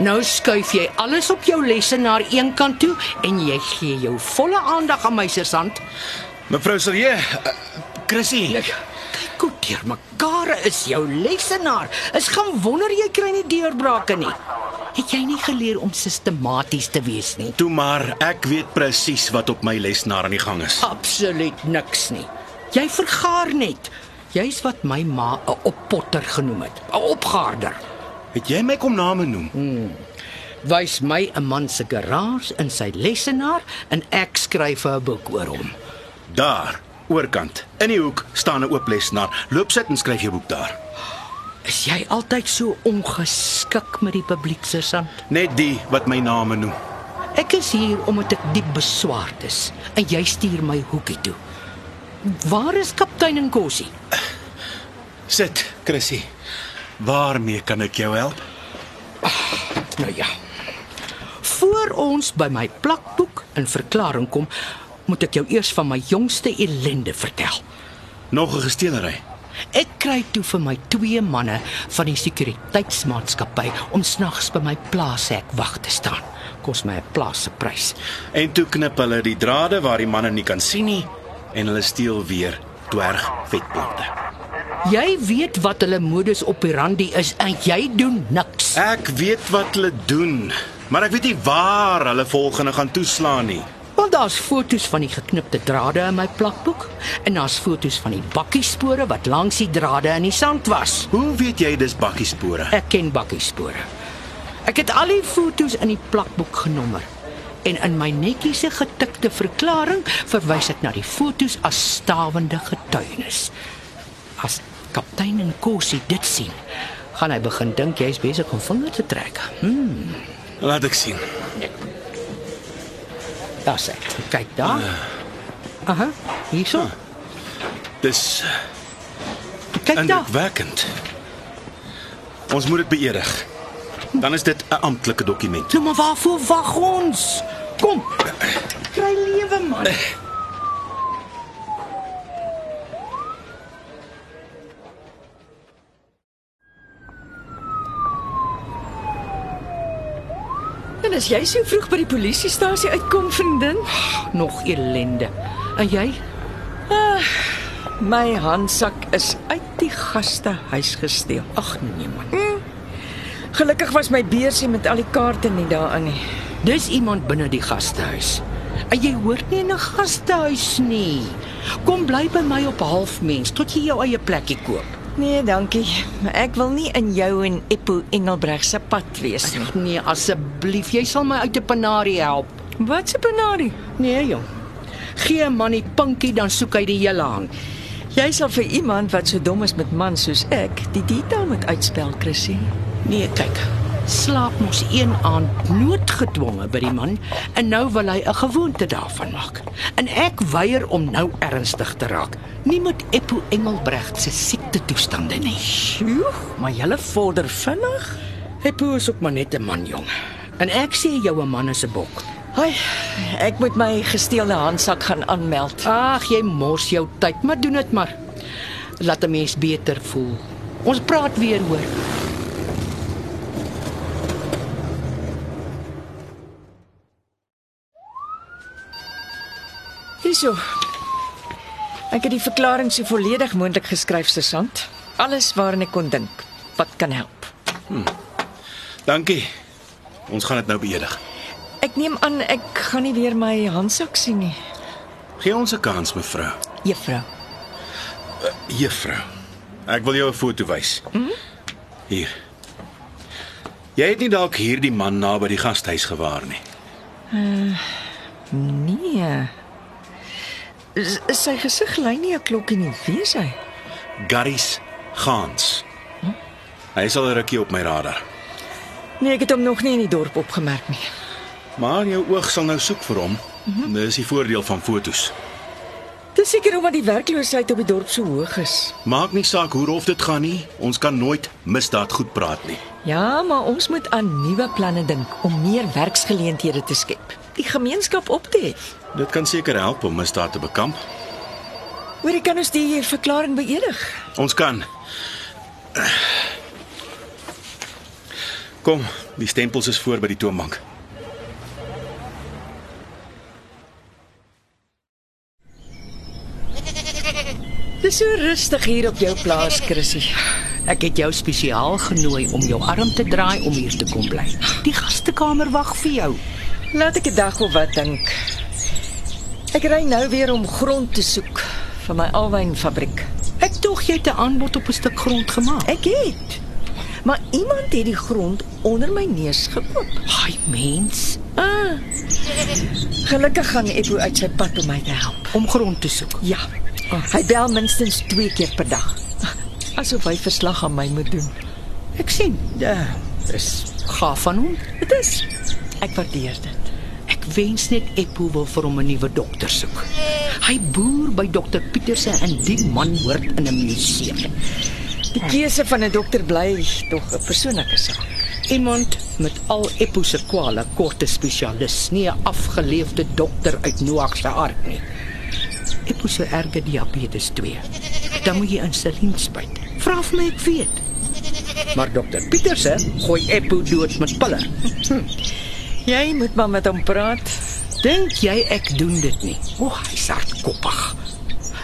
Nou skuif jy alles op jou lesenaar een kant toe en jy gee jou volle aandag aan my sergeant. Mevrou Silje, uh, Chrissy. Kyk hoe deur mekaar is jou lesenaar. Is gaan wonder jy kry nie deurbrake nie. Het jy nie geleer om sistematies te wees nie? Toe maar, ek weet presies wat op my lesenaar aan die gang is. Absoluut niks nie. Jy vergaar net. Jy's wat my ma 'n oppotter genoem het. 'n Opgaarder. Het jy my kom name noem? Wys my 'n man se garage in sy lesenaar en ek skryf 'n boek oor hom. Daar, oorkant, in die hoek staan 'n oop lesenaar. Loop sit en skryf jou boek daar. Is jy altyd so ongeskik met die publiek, sergeant? Net die wat my name noem. Ek is hier omdat ek diep beswaard is en jy stuur my hoekie toe. Waar is kaptein Nkosi? Sit, Chrissy. Waarmee kan ek jou help? Nou ja. Voor ons by my plakboek in verklaring kom, moet ek jou eers van my jongste ellende vertel. Nog 'n gesteelery. Ek kry toe vir my twee manne van die sekuriteitsmaatskappy om snags by my plaashek wag te staan. Kos my 'n plaas se prys. En toe knip hulle die drade waar die manne nie kan sien nie en hulle steel weer dwerg vetplante. Jy weet wat hulle modus operandi is en jy doen niks. Ek weet wat hulle doen, maar ek weet nie waar hulle volgende gaan toeslaan nie. Want daar's foto's van die geknipte drade in my plakboek en daar's foto's van die bakkiespore wat langs die drade in die sand was. Hoe weet jy dis bakkiespore? Ek ken bakkiespore. Ek het al die foto's in die plakboek genommer. En in my netjiese getikte verklaring verwys ek na die foto's as stawende getuienis. As kaptein Nkosi dit sien, gaan hy begin dink jy's besig om vinger te trek. Hm, Laat ek sien. daar sê. Kyk daar. Aha, hierso. Dis Kyk daar. indrukwekkend. Ons moet dit beëdig. Dan is dit 'n amptelike dokument. Nou maar waarvoor wag ons? Kom. Kry lewe man. En as jy so vroeg by die polisiestasie uitkom, vriendin, Nog ellende. En jy? my handsak is uit die gastehuis gesteel. Ag nee man. Gelukkig was my beursie met al die kaarte nie daarin nie. Dis iemand binne die gastehuis. En jy hoort nie in 'n gastehuis nie. Kom bly by my op halfmens tot jy jou eie plekkie koop. Nee, dankie. Maar ek wil nie in jou en Eppo Engelbreg se pad wees nie. Nee, asseblief, jy sal my uit 'n penarie help. Wat se benadering? Nee, jong. Gee 'n man die pinkie dan soek hy die hele hand. Jy sal vir iemand wat so dom is met man soos ek, die detail moet uitspel, Chrissy. Nee, kyk. Slaap mos een aand noodgedwonge by die man en nou wil hy 'n gewoonte daarvan maak. En ek weier om nou ernstig te raak. Nie met Eppo Engelbregt se siekte toestande nie. Sjoe, maar jy vorder vinnig. Eppo is ook maar net 'n man, jong. En ek sê jou 'n man is 'n bok. Hai, ek moet my gesteelde handsak gaan aanmeld. Ag, jy mors jou tyd, maar doen dit maar. Laat 'n mens beter voel. Ons praat weer hoor. Hierso. Ek het die verklaring so volledig moontlik geskryf, sergeant. Alles waaraan ek kon dink wat kan help. Dankie. Ons gaan dit nou beëdig. Ek neem aan ek gaan nie weer my handsak sien nie. Gee ons 'n kans, mevrou. Juffrou. Juffrou. Ek wil jou 'n foto wys. Mm? Hier. Jy het nie dalk hierdie man naby die gastehuis gewaar nie. Nee. Is, is sy gesig lei nie 'n klokkie nie, wie is hy? Garys Gans. Hy is al 'n rukkie op my radar. Nee, ek het hom nog nie in die dorp opgemerk nie. Maar jou oog sal nou soek vir hom. Mm -hmm. Dis die voordeel van fotos. Dis seker omdat die werkloosheid op die dorp so hoog is. Maak nie saak hoe rof dit gaan nie, ons kan nooit misdaad goed praat nie. Ja, maar ons moet aan nuwe planne dink om meer werksgeleenthede te skep. Die gemeenskap op te hef. Dit kan seker help om misdaad te bekamp. Hoor kan ons die verklaring beëdig? Ons kan. Kom, die stempels is voor by die toonbank. Dis so rustig hier op jou plaas, Chrissy. Ek het jou spesiaal genooi om jou arm te draai om hier te kom bly. Die gastekamer wag vir jou. Laat ek 'n dag of wat dink. Ek ry nou weer om grond te soek vir my alwynfabriek. Ek tog jy het 'n aanbod op 'n stuk grond gemaak. Ek het. Maar iemand het die grond onder my neus gekoop. Haai mens, Ah. Gelukkig gaan Eppo uit sy pad om my te help. om grond te soek. Ja. Hy bel minstens 2 keer per dag. Asof hy verslag aan my moet doen. Ek sien. Ja, dis gaaf van hom. Dit is. Ek waardeer dit. Wens net Eppo wil vir hom 'n nuwe dokter soek. Hy boer by dokter Pieterse en die man hoort in 'n museum. Die keuse van 'n dokter bly tog 'n persoonlike saak. Iemand met al Eppo se kwale, korte spesialis, nie 'n afgeleefde dokter uit Noag se ark nie. Eppo se erge diabetes 2. Dan moet jy insulien spuit. Vra vir my ek weet. Maar dokter Pieterse gooi Eppo dood met pille. Jy moet maar met hom praat. Dink jy ek doen dit nie? O, oh, hy's hardkoppig.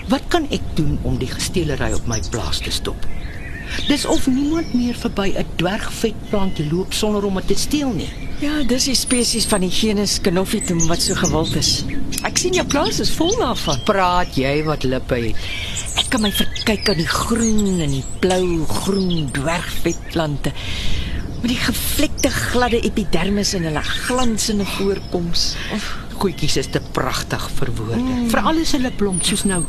Wat kan ek doen om die gesteelery op my plaas te stop? Dis of niemand meer verby 'n dwergvetplant loop sonder om dit te steel nie. Ja, dis die spesies van die genus Canophytum wat so gewild is. Ek sien jou plaas is vol daarvan. Praat jy wat lippe het? Ek kan my verkyk aan die groen en die blou-groen dwergvetplante met die gevlekte gladde epidermis en hulle glansende voorkoms. Of, Goetjies is te pragtig vir woorde. Mm. Veral as hulle blom soos nou.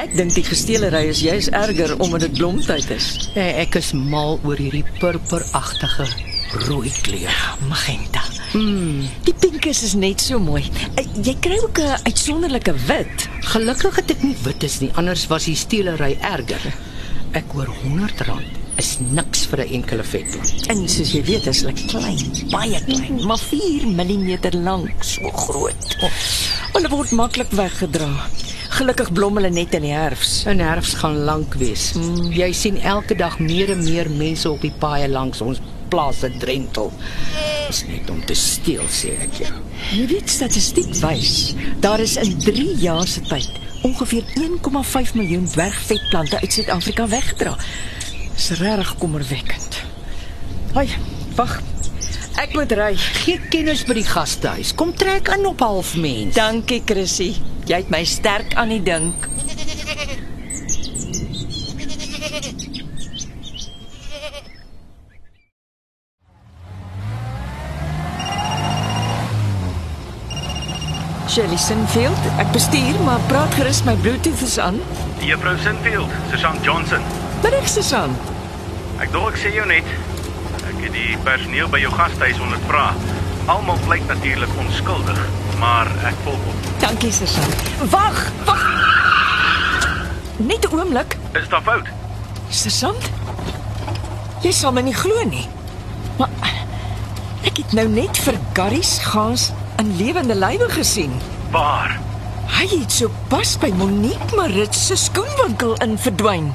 ek dink die gesteelery is juis erger omdat dit blomtyd is. Hey, ek is mal oor hierdie purperagtige rooi kleur. Magenta. Mm. Die pinkies is net so mooi. Eh, Jy kry ook 'n uitsonderlike wit. Gelukkig het ek nie wit is nie, anders was die steelery erger. Ek hoor R100 is niks vir 'n enkele vetplant. En soos jy weet is hulle klein, baie klein, maar 4 mm lank, so groot. Oh. Hulle word maklik weggedra. Gelukkig blom hulle net in die herfs. In herfs gaan lank wees. Mm, jy sien elke dag meer en meer mense op die paaie langs ons plase drentel. Dis net om te steel, sê ek jou. Jy weet statistiek wys, daar is in 3 jaar se tyd ongeveer 1,5 miljoen dwergvetplante uit Suid-Afrika weggedra. Dis regtig kommerwekkend. Hoi, wag. Ek moet ry. Gee kennis by die gastehuis. Kom trek aan op half mens. Dankie, Chrissy. Jy het my sterk aan die dink. Shirley Sinfield, ek bestuur, maar praat gerus my Bluetooth is aan. Juffrou Sinfield, Susan Johnson. Middag Susan. Ek dink ek sê jou net. Ek het die personeel by jou gastehuis ondervra. Almal blyk natuurlik onskuldig, maar ek volg op. Dankie Susan. Wag, wag. Net 'n oomblik. Is daar fout? Susan? Jy sal my nie glo nie. Maar ek het nou net vir Garys gaas in lewende lywe gesien. Waar? Hy het so pas by Monique Marits se skoenwinkel in verdwyn.